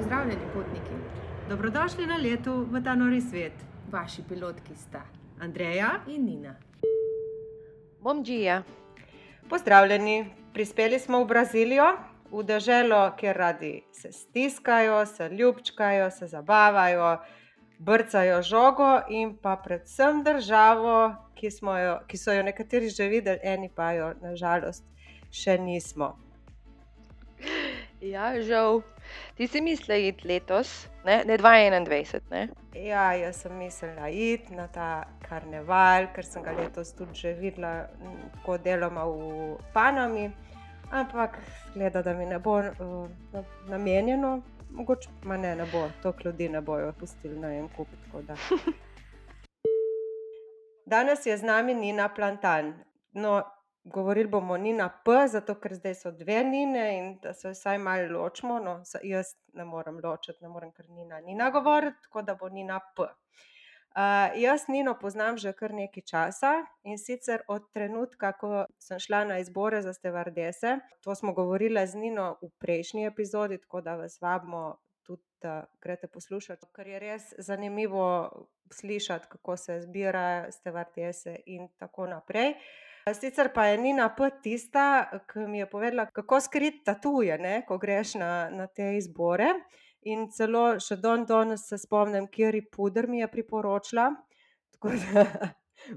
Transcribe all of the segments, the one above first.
Pozdravljeni, potniki. Dobrodošli na letu v ta nori svet. Vaši pilotki sta Andreja in Nina. Bom Džija. Pozdravljeni, prispeli smo v Brazilijo, v deželo, kjer radi se stiskajo, se ljubčkajo, se zabavajo, brcajo žogo in pa predvsem državo, ki, jo, ki so jo nekateri že videli, eni pa jo nažalost še nismo. Ja, žal. Ti si mislil iti letos, ne, ne 2021. Ne? Ja, jaz sem mislila iti na ta karneval, ker sem ga letos tudi že videla, tako deloma v Panami. Ampak, gleda, da mi ne bo uh, namenjeno, mogoče pa ne, ne bo, to ljudi ne bojo pustili na en kup. Danes je z nami Nina Plantan. No, govorili bomo Nina P, zato ker zdaj so dve Nine in da se vsaj malo ločimo. No, jaz ne morem ločiti, ne morem kar Nina Nina govoriti, tako da bo Nina P. Uh, jaz Nino poznam že kar nekaj časa in sicer od trenutka, ko sem šla na izbore za Stevardese. To smo govorili z Nino v prejšnji epizodi, tako da vas vabimo tudi, da greste poslušati, ker je res zanimivo slišati, kako se zbirajo Stevardese in tako naprej. Sicer pa je Nina P. tista, ki mi je povedala, kako skriti tatuje, ne, ko greš na, na te izbore. In celo še don danes se spomnim, kjer je puder mi je priporočila. Tako da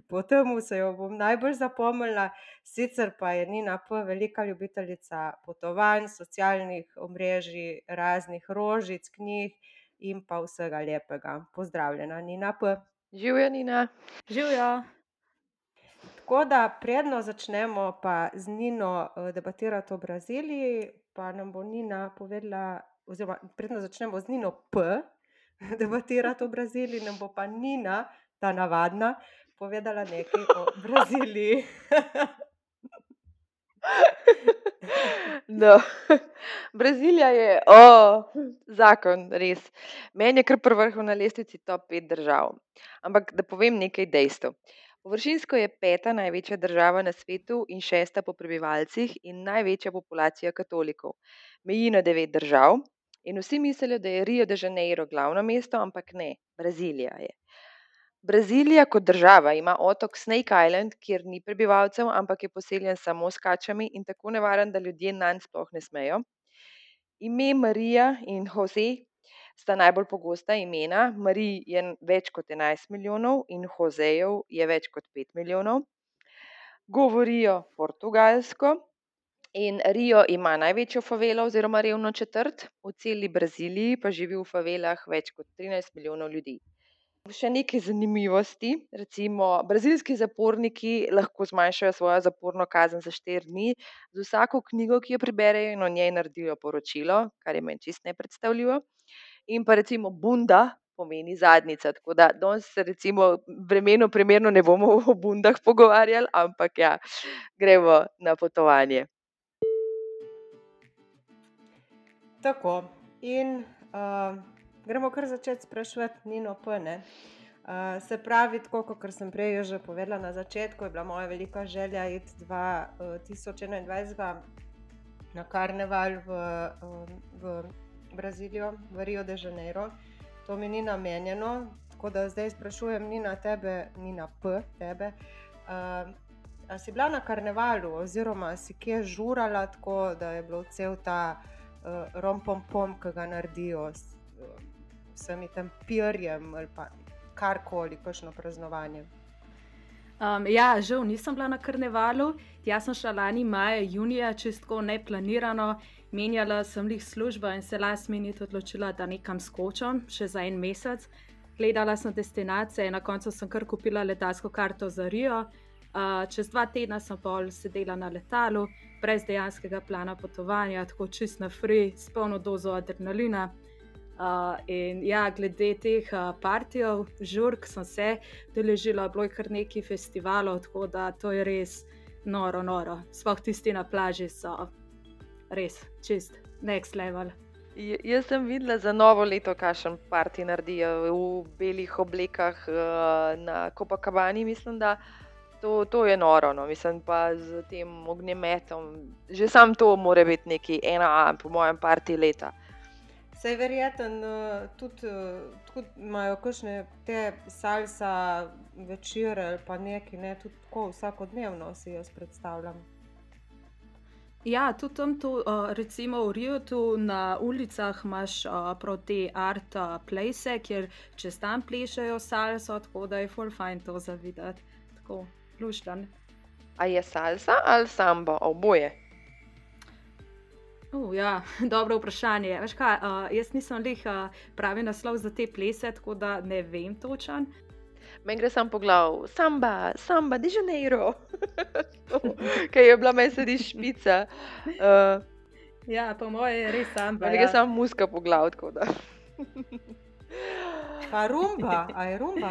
po tem se jo bom najbolj zapomnila. Sicer pa je Nina P. velika ljubiteljica potovanj, socialnih omrežij, raznih rožic, knjig in pa vsega lepega. Pozdravljena, Nina P. Živijo, Nina. Živijo. Tako da, predno začnemo pa z Nino debatirati o Braziliji, pa nam bo Nina povedala, oziroma predno začnemo z Nino P, debatirati o Braziliji, nam bo pa Nina, ta navadna, povedala nekaj o Braziliji. No. Brazilija je, o, zakon, res. Meni je kar vrh na lestvici top 5 držav. Ampak da povem nekaj dejstev. Površinsko je peta največja država na svetu in šesta po prebivalcih in največja populacija katolikov. Meji na devet držav, In vsi mislijo, da je Rio de Janeiro glavno mesto, ampak ne, Brazilija je. Brazilija kot država ima otok Snake Island, kjer ni prebivalcev, ampak je poseljen samo s kačami in tako nevaren, da ljudje na njega sploh ne smejo. Ime Marija in Jose sta najbolj pogosta imena. Marij je več kot 11 milijonov in Josejev je več kot 5 milijonov. Govorijo portugalsko, In Rio ima največjo favelo oziroma revno četrt, v celi Braziliji pa živi v favelah več kot 13 milijonov ljudi. Še nekaj zanimivosti. Recimo, brazilski zaporniki lahko zmanjšajo svojo zaporno kazen za 4 dni z vsako knjigo, ki jo preberejo in o njej naredijo poročilo, kar je meni čist nepredstavljivo. In pa recimo bunda pomeni zadnjica. Tako da danes se recimo vremenu primerno ne bomo o bundah pogovarjali, ampak ja, gremo na potovanje. Tako. In uh, gremo kar začeti sprašovati Nino Pene. Uh, se pravi, tako kot sem prej že povedala na začetku, je bila moja velika želja iti 2021 na karneval v, v Brazilijo, v Rio de Janeiro. To mi ni namenjeno, tako da zdaj sprašujem Nina tebe, Nina P. tebe. Uh, a si bila na karnevalu, oziroma si kje žurala, tako da je bilo cel ta uh, rompom, ki ga naredijo s uh, vsemi tem pirjem ali pa karkoli, kakšno praznovanje. Um, ja, žal nisem bila na karnevalu. Jaz sem šla lani maja, junija, čisto neplanirano. Menjala sem jih službo in se last minute odločila, da nekam skočim, še za en mesec. Gledala sem destinacije in na koncu sem kar kupila letalsko karto za Rio. Uh, čez dva tedna sem pol sedela na letalu, brez dejanskega plana potovanja, tako čist na free, s polno dozo adrenalina. Uh, in ja, glede teh uh, partijev, žurk sem se deležila, bilo je kar nekaj festivalov, tako da to je res noro, noro. Sploh tisti na plaži so res čist, next level. J jaz sem videla za novo leto, kakšen parti naredijo v belih oblekah uh, na Copacabani, mislim, da to, to je noro, no. mislim pa z tem ognjemetom. Že sam to mora biti neki ena, po mojem, parti leta. Sej verjeten, uh, tudi, uh, tudi imajo kakšne te salsa večere ali pa neki, ne, tudi tako vsakodnevno si jaz predstavljam. Ja, tudi tam, tu, uh, recimo v Riju, na ulicah imaš uh, proti art uh, place, kjer čez tam plešajo salso, tako da je full fine to zavideti. Tako, luštan. A je salsa ali samba, oboje? Uh, ja, dobro vprašanje. Kaj, uh, jaz nisem lih uh, pravi naslov za te plese, tako da ne vem točen. Meni gre samo po glavu, samba, samba, de Janeiro, ki je bila meni sedi špica. Uh, ja, po mojem je res samba. Meni ja. gre samo muska po glavu. Pa rumba, a je rumba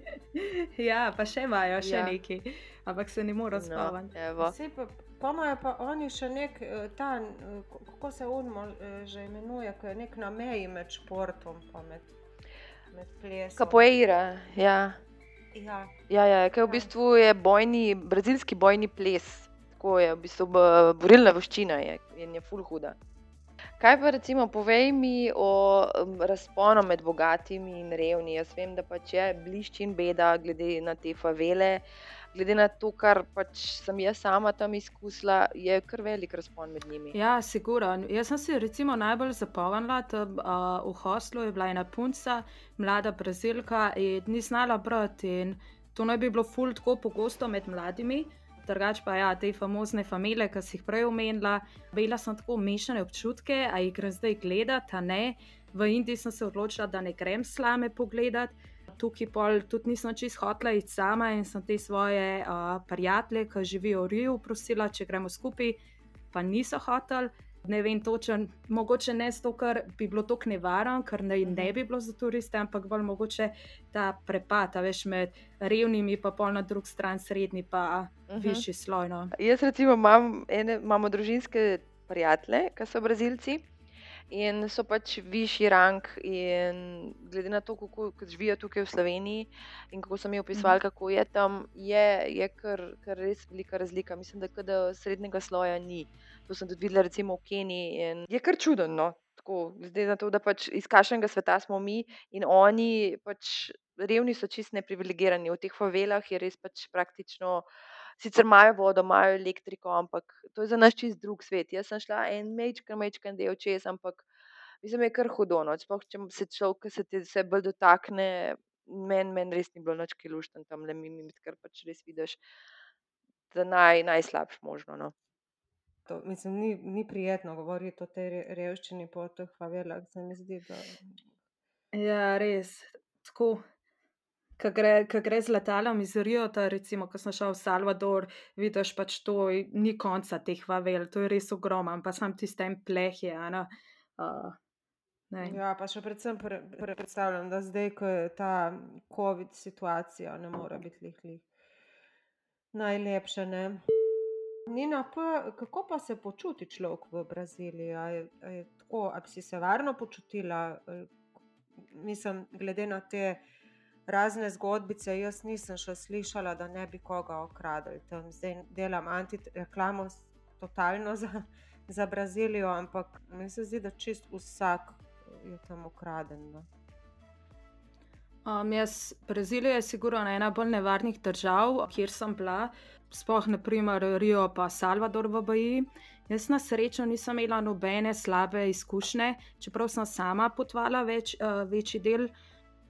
ja, pa še imajo še ja. neki, ampak se ne morejo spavati. No, pa imajo pa oni še nek, eh, ta, eh, kako se unmo eh, že imenuje, ki je nek na meji med športom in med Kapoeira. Ja. Ja. Ja, ja, kaj v bistvu je bojni, brazilski bojni ples. Tako je, v bistvu borilna voščina je, je full huda. Kaj pa recimo povej mi o razponu med bogatimi in revnimi? Jaz vem, da pač je bližnji in beda, glede na te favele. Uh, glede na to, kar pač sem jaz sama tam izkusila, je kar velik razpon med njimi. Ja, sigurno. Jaz sem si recimo najbolj zapomnila, da uh, v Hoslu je bila ena punca, mlada brazilka in ni znala brati. To naj bi bilo ful tako pogosto med mladimi. Drugač pa ja, te famozne familije, ki si jih prej omenila, bila sem tako mešane občutke, a jih grem zdaj gledati, a ne. V Indiji sem se odločila, da ne grem slame pogledati tukaj pol tudi nisem čisto hotla iti sama in sem te svoje uh, prijatelje, ki živijo v Riju, prosila, če gremo skupaj, pa niso hoteli. Ne vem točen, mogoče ne zato, ker bi bilo to nevaren, ker ne, ne bi bilo za turiste, ampak bolj mogoče ta prepad, veš, med revnimi, pa pol na drugi strani srednji, pa uh mhm. -huh. višji sloj. No. Jaz recimo imam ene, imamo družinske prijatelje, ki so brazilci in so pač višji rang. Glede na to, kako živijo tukaj v Sloveniji in kako sem jih opisoval, mhm. kako je tam, je, je kar, kar res velika razlika. Mislim, da, da srednjega sloja ni. To sem tudi videl, recimo v Keniji. Je kar čudno. No? Glede na to, da pač iz kakšnega sveta smo mi in oni, pač revni so čist neprivilegirani. V teh favelah je res pač praktično. Sicer imajo vodo, imajo elektriko, ampak to je za nas čist drug svet. Jaz sem šla en mečken, mečken del čez, ampak mislim, je kar hudo. No. Sploh, če se človek, se ti vse bolj dotakne, meni men res ni bilo noč kilušten tam, le mi, mi kar pač res vidiš, da naj, najslabš možno. No. To, mislim, ni, ni prijetno govoriti o tej revščini po teh favelah, se mi zdi. Da... Ja, res. Tako ki gre, gre z letalom iz Rio, ta, recimo, ko sem šel v Salvador, vidiš pač to, ni konca teh vavel, to je res ogromno, pa sam tiste plehe. Uh, ja, pa še predvsem pre, pre, predstavljam, da zdaj, ko je ta COVID situacija, ne more biti lihli. Najlepše. Ne? Nina, pa, kako pa se počuti človek v Braziliji? A je, a je tako, ali si se varno počutila? Mislim, glede na te razne zgodbice, jaz nisem še slišala, da ne bi koga okradili. Tam zdaj delam antireklamo, totalno za, za Brazilijo, ampak mi se zdi, da čist vsak je tam ukraden. No. Um, jaz, Brazilija je sigurno ena bolj nevarnih držav, kjer sem bila, spoh naprimer Rio pa Salvador v Baji. Jaz na srečo nisem imela nobene slabe izkušnje, čeprav sem sama potvala več, uh, večji del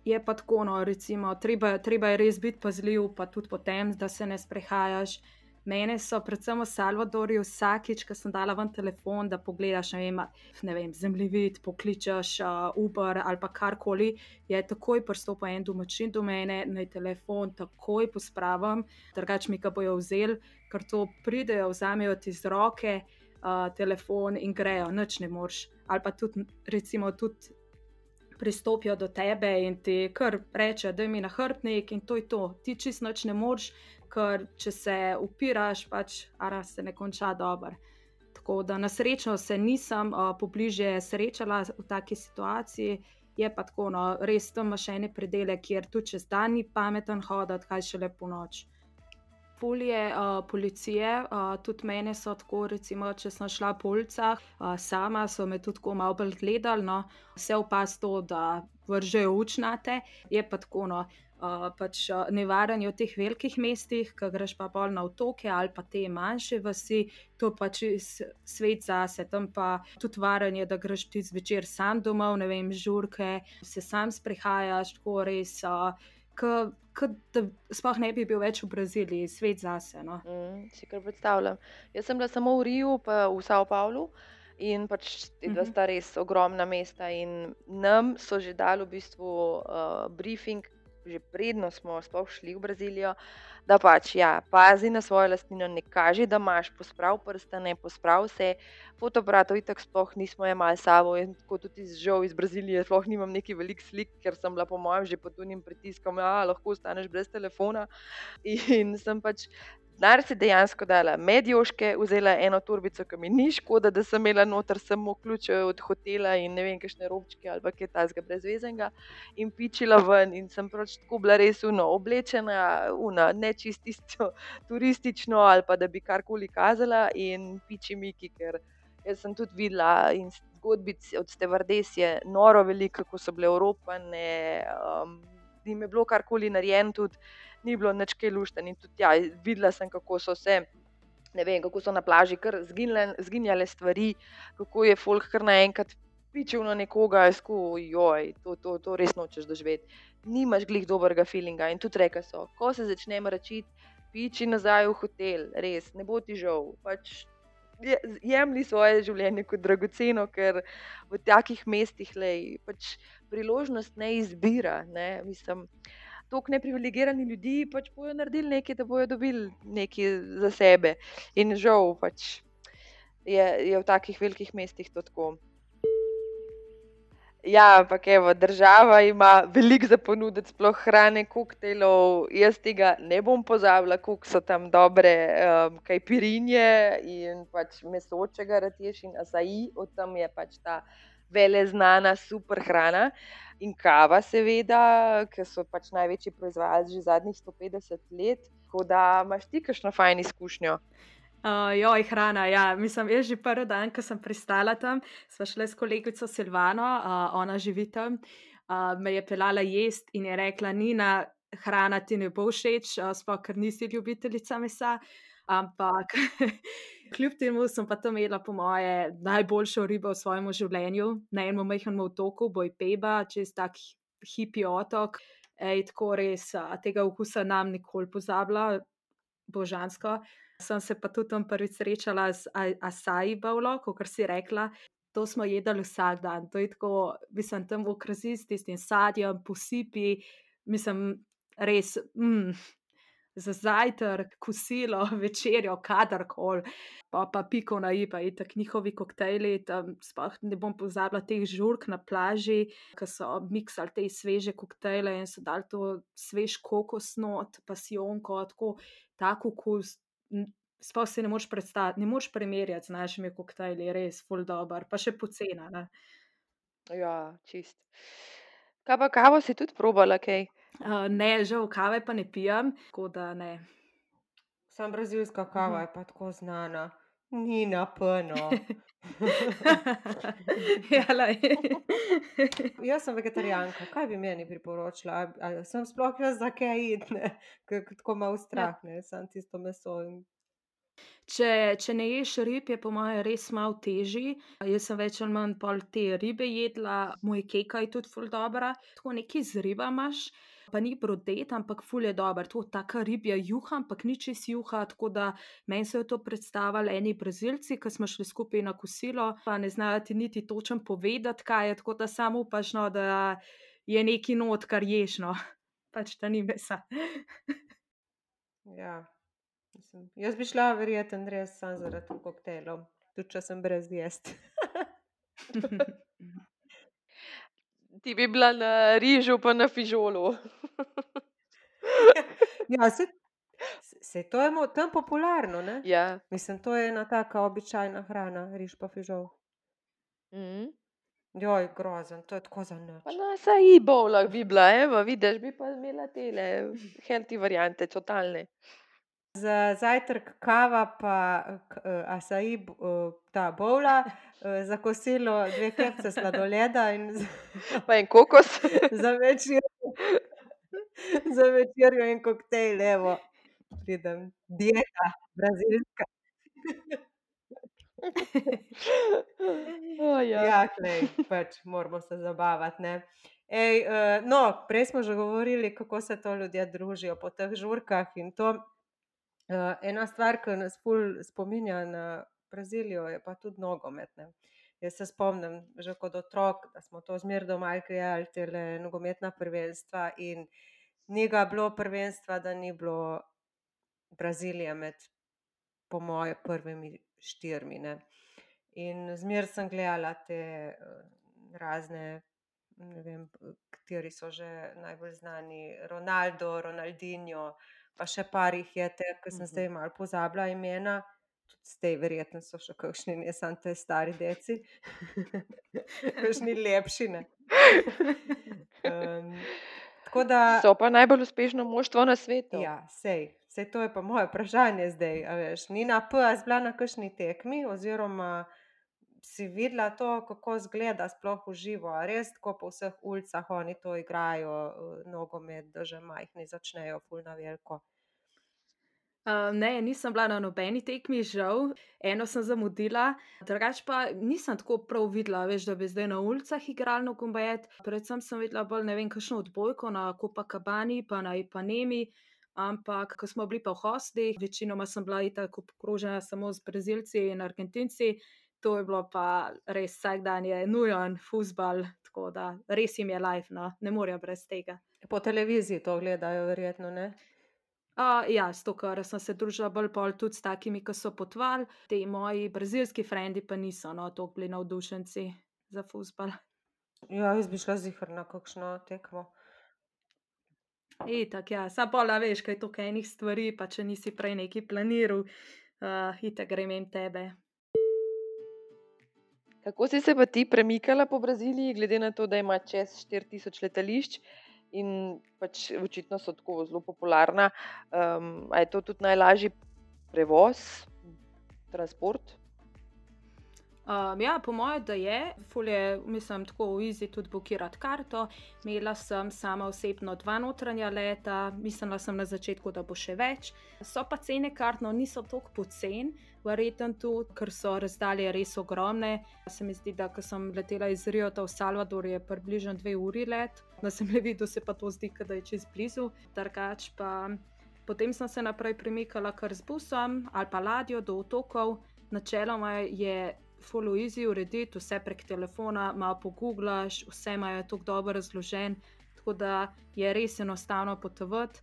je pa tako, no, recimo, treba, treba je res biti pazljiv, pa tudi potem, da se ne sprehajaš. Mene so, predvsem v Salvadorju, vsakič, ko sem dala ven telefon, da pogledaš, ne vem, ne vem zemljevid, pokličeš uh, Uber ali pa karkoli, je takoj pristopil en domačin do mene, naj telefon takoj pospravim, drugač mi ga bojo vzeli, ker to pridejo, vzamejo ti z roke uh, telefon in grejo, noč ne moreš. Ali pa tudi, recimo, tudi pristopijo do tebe in ti kar reče, da je mi na hrbtnik in to je to. Ti čist noč ne moreš, ker če se upiraš, pač ara se ne konča dobro. Tako da na srečo se nisem uh, pobliže srečala v taki situaciji. Je pa tako, no, res tam imaš še ene predele, kjer tudi čez dan ni pameten hoditi, kaj še lepo noč. Fulje uh, policije, uh, tudi mene so tako, recimo, če sem šla po ulicah, uh, sama so me tudi tako malo bolj gledali, no, vse opas to, da vržejo učnate, je pa tako, no, uh, pač uh, nevaren je v teh velikih mestih, ki greš pa bolj na otoke ali pa te manjše vasi, to pač svet zase, tam pa tudi varen je, da greš ti zvečer sam domov, ne vem, žurke, se sam sprehajaš, tako res. Uh, Kot da sploh ne bi bil več v Braziliji, svet zase. No. Mm, si kar predstavljam. Jaz sem bila samo v Riju, pa v Sao Paulo. In pač ti dva sta res ogromna mesta, in nam so že dali v bistvu uh, briefing, že predno smo sploh šli v Brazilijo, da pač ja, pazi na svojo lastnino, ne kaži, da imaš posprav prste, ne posprav vse. Fotoaparatov itak sploh nismo imeli sabo in kot tudi žal iz Brazilije, sploh nimam neki velik slik, ker sem bila po mojem že pod unim pritiskom, da lahko ostaneš brez telefona. In sem pač Denar si dejansko dala med joške, vzela eno turbico, ki mi ni škoda, da sem imela noter samo ključe od hotela in ne vem, kakšne robčke ali kaj tasga brezvezenga in pičila ven in sem pač tako bila res uno, oblečena, uno, ne čisto turistično ali pa da bi karkoli kazala in piči Miki, ker jaz sem tudi videla in zgodbic od Stevardes je noro veliko, kako so bile Evropane, um, jim je bilo karkoli narejeno tudi ni bilo nič kaj lušten. In tudi ja, videla sem, kako so se. Ne vem, kako so na plaži kar zginjale stvari, kako je folk kar naenkrat pičil na nekoga,sko joj, to, to, to res nočeš doživeti. Nimaš glih dobrega feelinga. In tudi reka so, ko se začnemo račiti, piči nazaj v hotel, res, ne bo ti žal. Pač jemli svoje življenje kot dragoceno, ker v takih mestih lej, pač priložnost ne izbira. Ne? Mislim, tako neprivilegirani ljudi pač bojo naredili nekaj, da bojo dobili nekaj za sebe. In žal pač je, je v takih velikih mestih to tako. Ja, ampak evo, država ima veliko za ponuditi, sploh hrane, koktejlov. Jaz tega ne bom pozabila, koliko so tam dobre um, kajpirinje in pač meso, če ga rečeš, in asaji, od tam je pač ta vele znana super hrana. Uh, in kava, seveda, ki so pač največji proizvajalci že zadnjih 150 let. Tako da imaš ti kakšno fajn izkušnjo. Uh, joj, hrana. Ja. Mislim, jaz že prvi dan, ko sem pristala tam, sva šla s kolegico Silvano, uh, ona živi tam, uh, me je pelala jesti in je rekla: Nina, hrana ti ne bo všeč, uh, sploh ker nisi ljubiteljica mesa. Ampak kljub temu sem pa tam imela, po moje, najboljšo ribo v svojem življenju, na enem majhnem otoku, boj Peba, čez tak hipi otok. Ej, tako res, tega okusa nam nikoli pozabila, božansko. Sem se pa tudi tam prvič srečala z Asaji Bavlo, kot si rekla. To smo jedli vsak dan, to je tako, mislim, tam v okrazi s tistim sadjem, posipi, mislim, res. Mm za zajtrk, kosilo, večerjo, kadarkoli, pa, pa piko na ipa in tako njihovi koktejli. Sploh ne bom pozabila teh žurk na plaži, ki so miksali te sveže koktejle in so dali to svež kokosnot, pasionko, tako tako okus. Sploh si ne moreš predstavljati, ne moreš primerjati z našimi koktejli, res, full dobro, pa še pocena. Ne? Ja, čist. Kaj pa kavo si tudi probala, kaj? Okay? Ne, žal kave pa ne pijem, tako da ne. Sam brazilska kava mhm. je pa tako znana, ni na peno. ja, jaz sem vegetarijanka, kaj bi meni priporočila? Ali sem sploh jaz za kaj jedne, tako malo strah, ja. ne, sem tisto meso in Če, če ne ješ rib, je po mojem res malo težji. Jaz sem več ali manj pol te ribe jedla, moj keka je tudi ful dobro. Tako neki z riba imaš, pa ni brodet, ampak ful je dober. To taka ribja juha, ampak ni čez juha. Tako da meni so to predstavljali eni brazilci, ki smo šli skupaj na kosilo, pa ne znajo ti niti točen povedati, kaj je. Tako da samo upaš, no, da je neki not, kar ješno, pač ta ni mesa. ja. Mislim, jaz bi šla, verjetno, res samo zaradi koktejlov, tudi če sem brez jesti. Ti bi bila na rižu, pa na fižolu. Ja, se, se to je tam popularno. Ja. Mislim, to je ena taka običajna hrana, riž pa fižol. Mm. Joj, grozen, to je tako za noč. Na saj bo lahko bi bila, evo, vidiš, bi pa imela te healthy variante, totalne. Za zajtrk kava, pa uh, asai, uh, ta bowla, uh, za kosilo dve kepce sladoleda in z... pa en kokos. za večer. za večerjo in koktejl, evo, pridem, dieta, brazilska. Ja. Ja, glej, pač moramo se zabavati, ne. Ej, uh, no, prej smo že govorili, kako se to ljudje družijo po teh žurkah in to. Uh, ena stvar, ki nas ful spominja na Brazilijo, je pa tudi nogomet, ne. Jaz se spomnim že kot otrok, da smo to zmeraj doma gledali, tele nogometna prvenstva in ni ga bilo prvenstva, da ni bilo Brazilije med, po moje, prvimi štirimi, ne. In zmeraj sem gledala te razne, ne vem, kateri so že najbolj znani, Ronaldo, Ronaldinho, pa še par jih je teh, ke sem zdaj malo pozabila imena. Tudi zdaj verjetno so še kakšni, ne samo ti stari deci. Kakšni lepši, ne. tako da... So pa najbolj uspešno moštvo na svetu. Ja, saj, saj to je pa moje vprašanje zdaj, veš. Nina, P, a si bila na kakšni tekmi oziroma si videla to, kako izgleda sploh v živo? Res tako po vseh ulicah oni to igrajo, nogomet, da že majhni začnejo ful na veliko? Ne, nisem bila na nobeni tekmi, žal. Eno sem zamudila, drugače pa nisem tako prav videla, veš, da bi zdaj na ulicah igrali nogomet. Predvsem sem videla bolj, ne vem, kakšno odbojko na Copacabani pa na Ipanemi. Ampak ko smo bili pa v hostih, večinoma sem bila itak obkrožena samo z Brazilci in Argentinci, to je bilo pa res, vsak dan je nujen fuzbal, tako da res jim je life, no, ne morejo brez tega. Po televiziji to gledajo verjetno, ne? Ja, zato ker sem se družila bolj pol tudi s takimi, ke so potovali, ti moji brazilski frendi pa niso, no, toliko bili navdušenci za fuzbal. Ja, jaz bi šla ziher na kakšno tekmo. Itak, ja, samo pol, a veš, ke je toliko enih stvari, pa če nisi prej nekaj planiral, itak gre mimo tebe. Kako si se pa ti premikala po Braziliji, glede na to, da ima čez štiri tisoč letališč in pač očitno so tako zelo popularna. a je to tudi najlažji prevoz, transport? ja, po moje, da je. Ful je, mislim, tako easy tudi bukirati karto. Imela sem sama osebno dva notranja leta, mislila sem na začetku, da bo še več. So pa cene kart, no, niso toliko poceni, verjetno tudi, ker so razdalje res ogromne. Se mi zdi, da ko sem letela iz Riota v Salvador, je približno dve uri let, na zemljevidu se pa to zdi, da je čisto blizu. Drugače pa potem sem se naprej premikala kar z busom ali pa ladjo do otokov. Načeloma je ful easy urediti, vse prek telefona, malo poguglaš, vse imajo tako dobro razloženo, tako da je res enostavno potovati.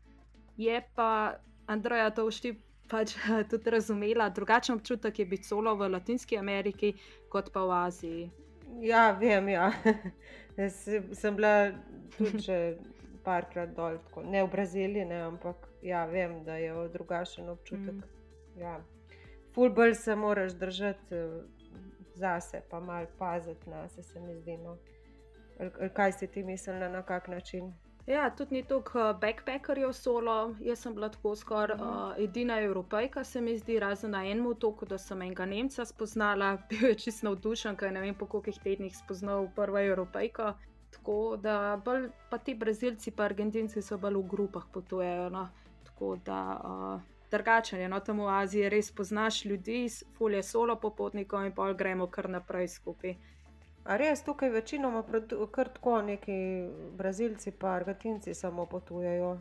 Je pa Andreja Tovšti pač tudi razumela, drugačen občutek je biti solo v Latinski Ameriki kot pa v Aziji. Ja, vem, ja. sem bila tudi že parkrat dol, tako, ne v Braziliji, ne, ampak ja, vem, da je drugačen občutek. Ja. Ful bolj se moraš držati, zase pa malo paziti nase, se mi zdi, no. Kaj si ti mislila, na kak način? Ja, tudi ni toliko backpackerjev solo, jaz sem bila tako skoraj, edina Evropejka, se mi zdi, razen na enem otoku, da sem enega Nemca spoznala, bil je čisto navdušen, ke je ne vem po kolikih tednih spoznal prvo Evropejko. Tako da bolj pa ti Brazilci pa Argentinci so bolj v grupah potujejo, no. Tako da, drugače je, no, tam v Aziji res spoznaš ljudi, ful je solo popotnikov in pol gremo kar naprej skupaj. A res, tukaj večinoma kar tako neki Brazilci pa Argentinci samo potujejo?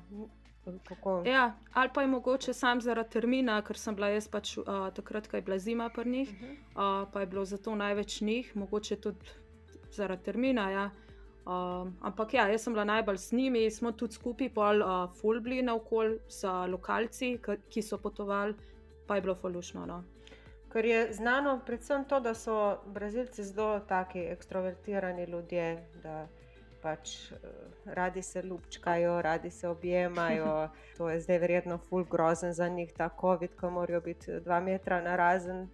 Kako? Ja, ali pa je mogoče samo zaradi termina, ker sem bila jaz pač, takrat, ko je bila zima pri njih, pa je bilo zato največ njih, mogoče tudi zaradi termina, ja. ampak ja, jaz sem bila najbolj z njimi, smo tudi skupaj pol, ful bili naokoli z lokalci, ki so potovali, pa je bilo ful luštno, no. Ker je znano predvsem to, da so Brazilci zelo taki ekstrovertirani ljudje, da pač radi se ljubčkajo, radi se objemajo, to je zdaj verjetno ful grozno za njih, ta covid, ke morajo biti dva metra narazen.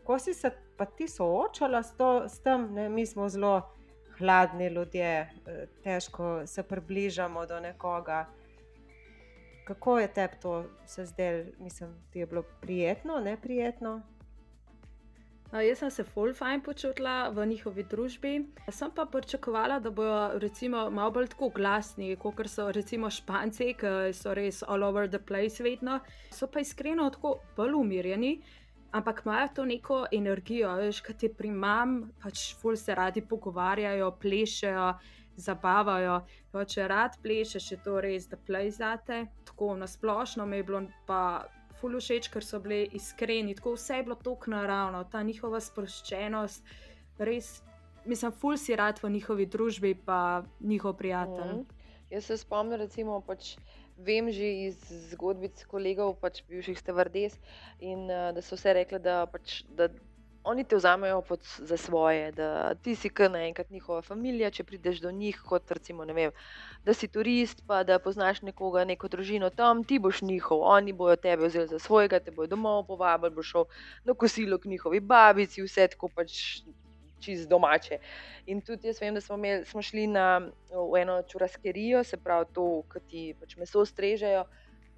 kako si se pa ti soočala s to, s tem, ne, mi smo zelo hladni ljudje, težko se približamo do nekoga. Kako je tebi to se zdelo, mislim, ti je bilo prijetno, neprijetno? No, jaz sem se full fajn počutila v njihovi družbi. Sem pa pričakovala, da bodo recimo malo bolj tako glasni, kot so recimo Španci, ki so res all over the place vedno. So pa iskreno tako bolj umirjeni, ampak imajo to neko energijo, veš, kaj ti primam, pač full se radi pogovarjajo, plešejo zabavajo. Jo, če rad plešeš, je to res, da plezate. Tako na splošno mi je bilo pa fulu všeč, ker so bili iskreni, tako vse je bilo tako naravno, ta njihova sproščenost, res, mislim, ful si rad v njihovi družbi, pa njihov prijatelj. Mm. Jaz se spomnim, recimo, pač. Vem že iz zgodbic kolegov, pač bivših stevardes, in uh, da so vse rekli, da, pač, da oni te vzamejo pod, za svoje, da ti si kar naenkrat njihova družina, če prideš do njih, kot recimo, vem, da si turist, pa da poznaš nekoga, neko družino tam, ti boš njihov, oni bojo tebe vzeli za svojega, te bojo domov povabili, boš šel na kosilo k njihovi babici, vse tako pač. Čez domače. In tudi jaz vem, da smo, imeli, smo šli na, eno čuraskerijo, se pravi, to, ki ti pač meso strežejo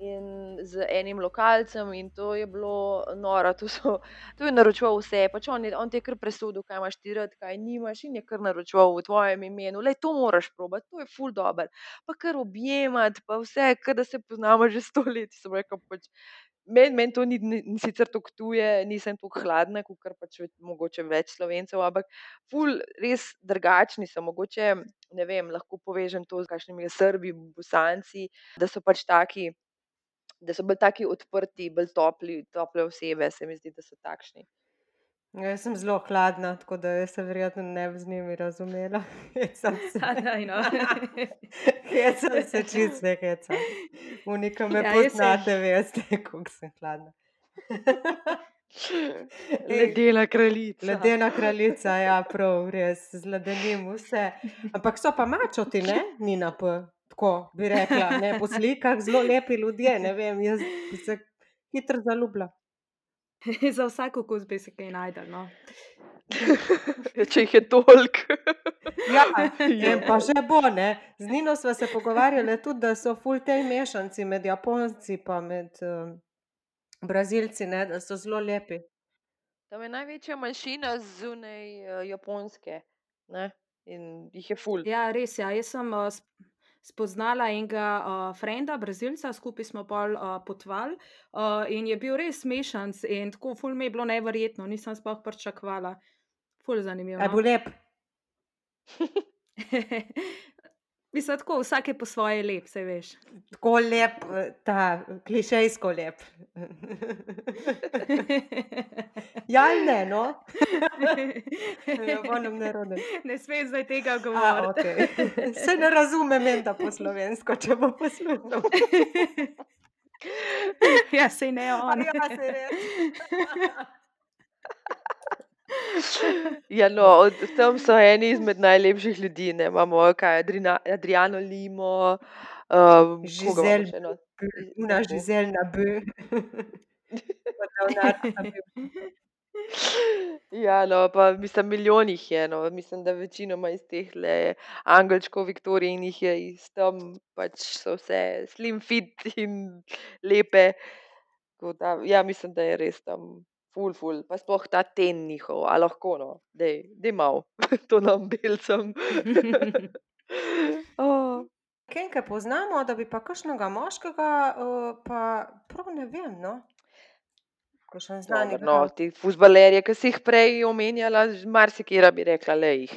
in z enim lokalcem, in to je bilo noro. To, so, to je naročil vse, pač on, je, on ti je kar presodil, kaj imaš ti rad, kaj nimaš, in je kar naročil v tvojem imenu. Le to moraš probati, to je full dobro. Pa kar objemati, pa vse, kar da se poznamo že sto let. Pač, Meni men to ni, ni sicer tako tuje, nisem tako hladna, kot pač mogoče več slovencev, ampak ful, res drugačni so. Mogoče ne vem, lahko povežem to z kakšnimi srbi, bosanci, da so pač taki da so bolj taki odprti, bolj topli, tople osebe, se mi zdi, da so takšni. Ja, jaz sem zelo hladna, tako da se verjetno ne bi z njimi razumela. Hecam se. No. Hecam se čist ne hecam. Unika me ja, poznate, veste, kako sem hladna. Ledena kraljica. Ledena kraljica, ja, prav, res, z ledenim vse. Ampak so pa mačoti, ne? Ni na P tako bi rekla, ne, po slikah zelo lepi ljudje. Vem, jaz se hitro zaljubila. Za vsako kos bi se kaj najdel. No. Ja, če jih je toliko. ja, pa že bo. Ne. Z Nino smo se pogovarjali tudi, da so full tej mešanci med Japonci in med uh, Brazilci, ne, da so zelo lepi. Tam je največja manjšina zunaj uh, Japonske. Ne? In jih je ful. Ja, res je. Ja. Jaz sem uh, spoznala enega uh, frenda, brazilca, skupaj smo pol uh, potovali uh, in je bil res smešen in tako ful mi je bilo neverjetno, nisem sploh pričakovala. Ful zanimivo. Je no. bil lep. Mislim, tako vsak je po svoje lep, se veš. Tako lep, ta klišejsko lep. ja, ne, no. ja, ne, ne smeš zdaj tega govoriti. Okay. Se ne razume, menda po slovensko, če bo poslušal. ja, se ne on. ja, se. Ja, no, tam so eni izmed najlepših ljudi. Ne? Imamo kaj, Adriano Limo, um, Žizel, no? Una Žizel na B. Ja, no, pa mislim, milijonih je. No. Mislim, da večinoma iz teh le angelčkov, Viktorijinih je iz tam, pač so vse slim fit in lepe. Da, ja, mislim, da je res tam ful, ful, pa sploh ta ten njihov, a lahko no, da je mal, to nam belcem. oh. Kaj poznamo, da bi pa kakšnega moškega, uh, pa prav ne vem. No? Dobar, no, ti fusbalerje, ki si jih prej omenjala, marsikera bi rekla, le jih.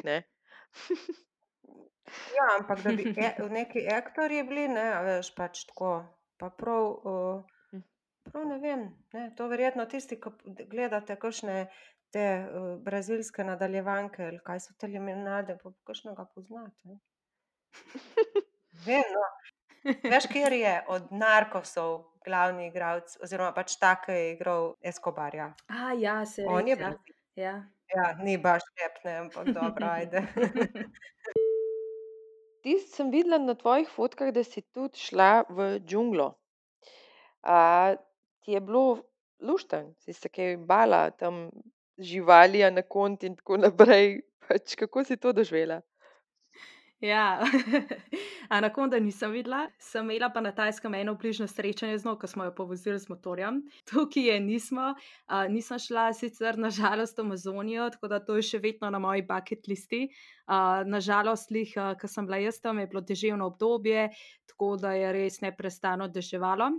ja, ampak da bi e, neki aktori bili, ne, veš pač tako. Pa prav, uh, Prav ne vem. Ne, to verjetno tisti, ki gledate kakšne te uh, brazilske nadaljevanke ali kaj so te limonade, pa kakšnega poznate. Vem, no. Veš, kjer je od narkosov glavni igralec, oziroma pač tak, ki je igral Escobarja. A, ja, se On je res, bil. ja. Ja. Ja, ni baš lep, ne, ampak dobro, ajde. Ti sem videla na tvojih fotkah, da si tudi šla v džunglo. A, ti je bilo lušten, si se kaj bala tam živali, na konti in tako naprej. Pač, kako si to doživela? Ja, anakonda nisem videla, sem imela pa na Tajskem eno bližnjo srečanje z njo, ko smo jo povozili z motorjem. Tukaj je nismo, uh, nisem šla sicer nažalost v Amazonijo, tako da to je še vedno na moji bucket listi. Uh, nažalost, uh, ko sem bila jaz tam, je bilo deževno obdobje, tako da je res neprestano deževalo.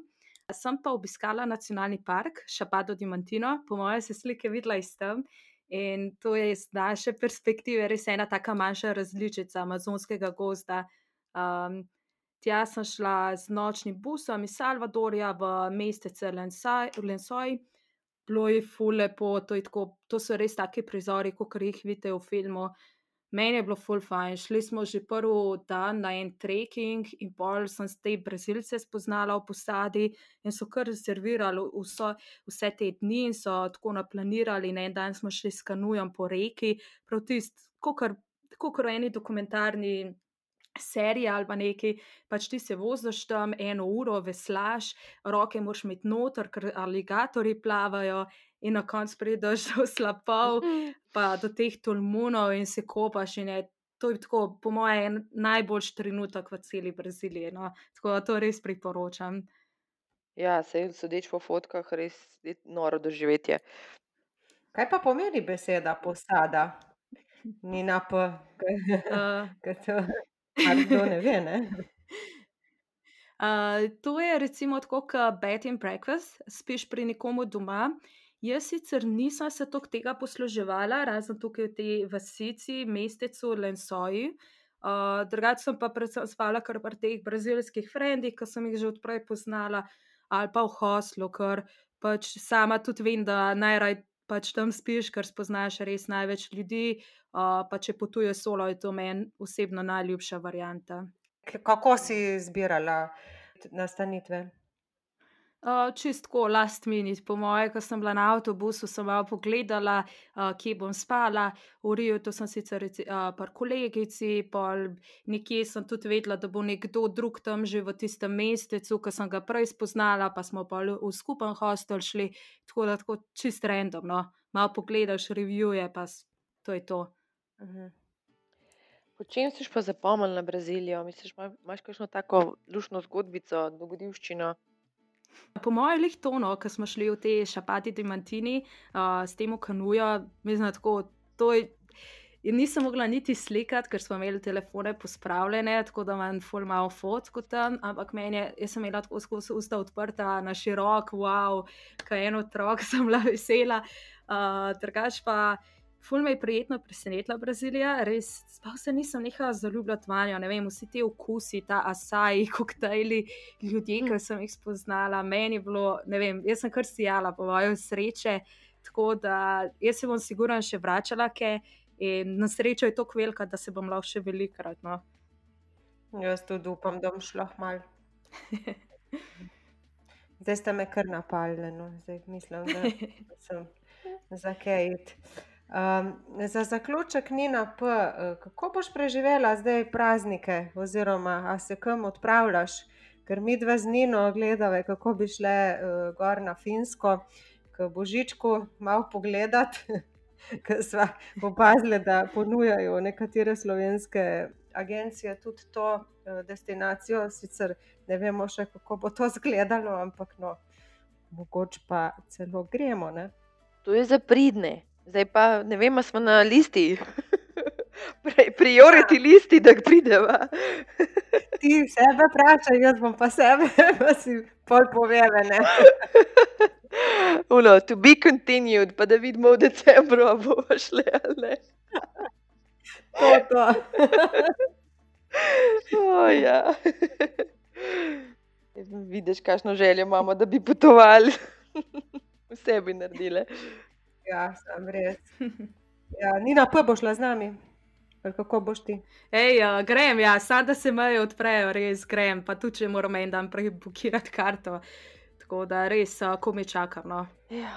Sem pa obiskala nacionalni park Šapado Dimantino, po mojem se slike videla iz tam. In to je iz naše perspektive res ena tako manjša različica amazonskega gozda. Um, tja sem šla z nočnim busom iz Salvadorja v mestece Lensoj, bilo je fulepo, to, to so res taki prizori, kot jih vidite v filmu. Meni je bilo full fajn. Šli smo že prvi dan na en trekking, in pol sem te brazilce spoznala v posadi in so kar rezervirali vso, vse te dni in so tako naplanirali. Na en dan smo šli s kanujem po reki, prav tisti, kot v eni dokumentarni. Serija ali pa nekaj, pač ti se voziš tam eno uro, veslaš, roke moraš imeti noter, ker aligatori plavajo, in na koncu prideš do slapov, pa do teh tolmunov in se kopaš. In je, to je tako, po mojem, najboljši trenutek v celi Braziliji. No? Tako da to res priporočam. Ja, se jim sodeč po fotkah, res je noro doživetje. Kaj pa pomeni beseda posada? Ni na P, kaj to ne ve. Ne? Uh, to je recimo tako, kot bed and breakfast, spiš pri nekomu doma. Jaz sicer nisem se toliko tega posluževala, razen tukaj v tej vasici, mestecu Lensoji. Uh, drugače sem pa predvsem spala kar pri teh brazilskih frendih, ki sem jih že odprej poznala, ali pa v hoslu, ker pač sama tudi vem, da najraj pač tam spiš, ker spoznaš res največ ljudi. Uh, pa če potuješ solo, je to meni osebno najljubša varianta. Kako si izbirala nastanitve? Uh, čistko last minute, po mojem, ko sem bila na avtobusu, sem malo pogledala, uh, kje bom spala. V Riju, to sem sicer uh, par kolegici, pol nekje sem tudi vedela, da bo nekdo drug tam že v tistem mestecu, ki sem ga prej spoznala, pa smo pa v skupen hostel šli, tako da tako čist random. No? Malo pogledaš, revije, pa to je to. -huh. Po čem si pa zapomnil na Brazilijo? Misliš, imaš kakšno tako lušno zgodbico, dogodivščino? Po mojem, je to, no, ko smo šli v te šapati, ti mantini, uh, s tem kanujo, mislim, tako. In nisem mogla niti slikati, ker smo imeli telefone pospravljene, tako da imam full malo fotko tam, ampak meni je, jaz sem imela tako skozi usta odprta, na širok, wow, kaj en otrok, sem bila vesela. Uh, drugač pa. Ful me je prijetno presenetila Brazilija, res sploh se nisem nehala zaljubljati vanjo. Ne vem, vsi ti okusi, ta asaj, koktejli, ljudje, ki sem jih spoznala, meni je bilo, ne vem, jaz sem kar sijala po mojem sreče. Tako da jaz se bom sigurno še vračala, ke, in na srečo je to kvelka, da se bom lahko še velikrat. No. Jaz tudi upam, da bom šla mal. Zdaj ste me kar napalili, no. zdaj mislim, da sem za kaj. Um, za zaključek, Nina, P, eh, kako boš preživela zdaj praznike, oziroma se kam odpravljaš, ker mi dve z Nino gledamo, kako bi šle uh, gor na Finsko, k Božičku, malo pogledati, ker smo opazili, da ponujajo nekatere slovenske agencije tudi to uh, destinacijo. Sicer ne vemo še, kako bo to izgledalo, ampak no, mogoče pa celo gremo. Ne? To je za pridne. Zdaj pa ne vem, smo na listi, prioriti listi, da prideva. Ti sebe vprašaj, jaz bom pa sebe, pa si pol povedane. Uno, to be continued, pa da vidimo v decembru, bo šle ali ne. To, to. oh, ja. Vidiš, kakšno željo imamo, da bi potovali. Vse bi naredili. Ja, sem res. Ja, Nina, pa boš šla z nami. Kako boš ti? Ej, uh, grem, ja, sad da se meje odprejo, res grem, pa tudi če moram en dan prej blokirati karto. Tako da res, uh, ko me čakam. No. Ja.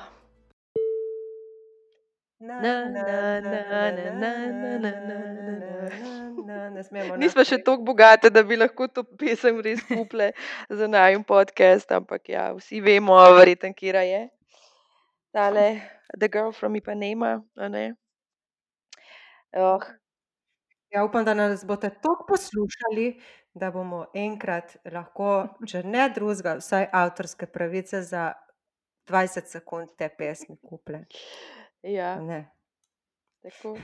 Nismo še tako bogate, da bi lahko to pesem res kupile za najmen podcast, ampak ja, vsi vemo, verjetno, kje je. Tale, The Girl from Ipanema. Oh. Ja, upam, da nas boste toliko poslušali, da bomo enkrat lahko, če ne drugega, vsaj avtorske pravice za 20 sekund te pesmi kupili. Ja, Ne. tako.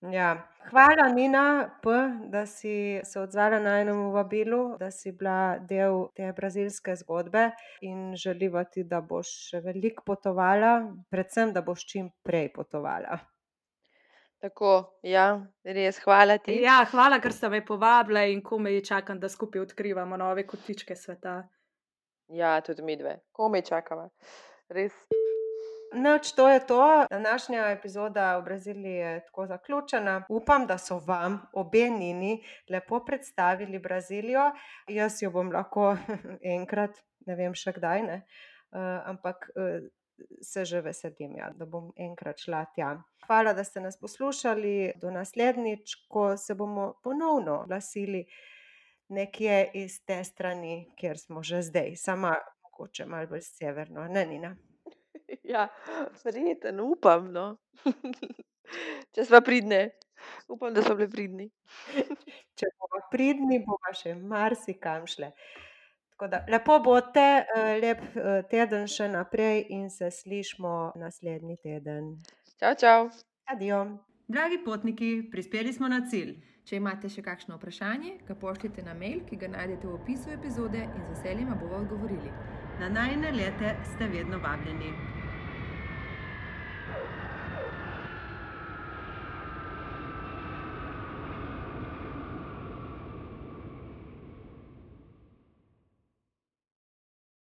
Ja. Hvala, Nina P., da si se odzvala najinemu vabilu, da si bila del te brazilske zgodbe in želiva ti, da boš še veliko potovala, predvsem, da boš čim prej potovala. Tako, ja, res, hvala ti. Ja, hvala, ker ste me povabili in komaj čakam, da skupaj odkrivamo nove kotičke sveta. Ja, tudi midve, komaj čakava. Res. Nič, to je to. Današnja epizoda v Braziliji je tako zaključena. Upam, da so vam obe Nini lepo predstavili Brazilijo. Jaz jo bom lahko enkrat, ne vem še kdaj, ne, uh, ampak uh, se že veselim, ja, da bom enkrat šla tja. Hvala, da ste nas poslušali. Do naslednjič, ko se bomo ponovno glasili nekje iz te strani, kjer smo že zdaj, sama mogoče malo bolj severno, ne, Nina? Ja, verjetno, upam, no. Če sva pridne. Upam, da sva bile pridni. Če bova pridni, bova še marsikam šle. Da lepo bodite, lep teden še naprej in se slišimo naslednji teden. Čao, čao. Adijo. Dragi potniki, prispeli smo na cilj. Če imate še kakšno vprašanje, ga pošljite na mail, ki ga najdete v opisu epizode in z veseljem vam bomo odgovorili. Na najine lete ste vedno vabljeni.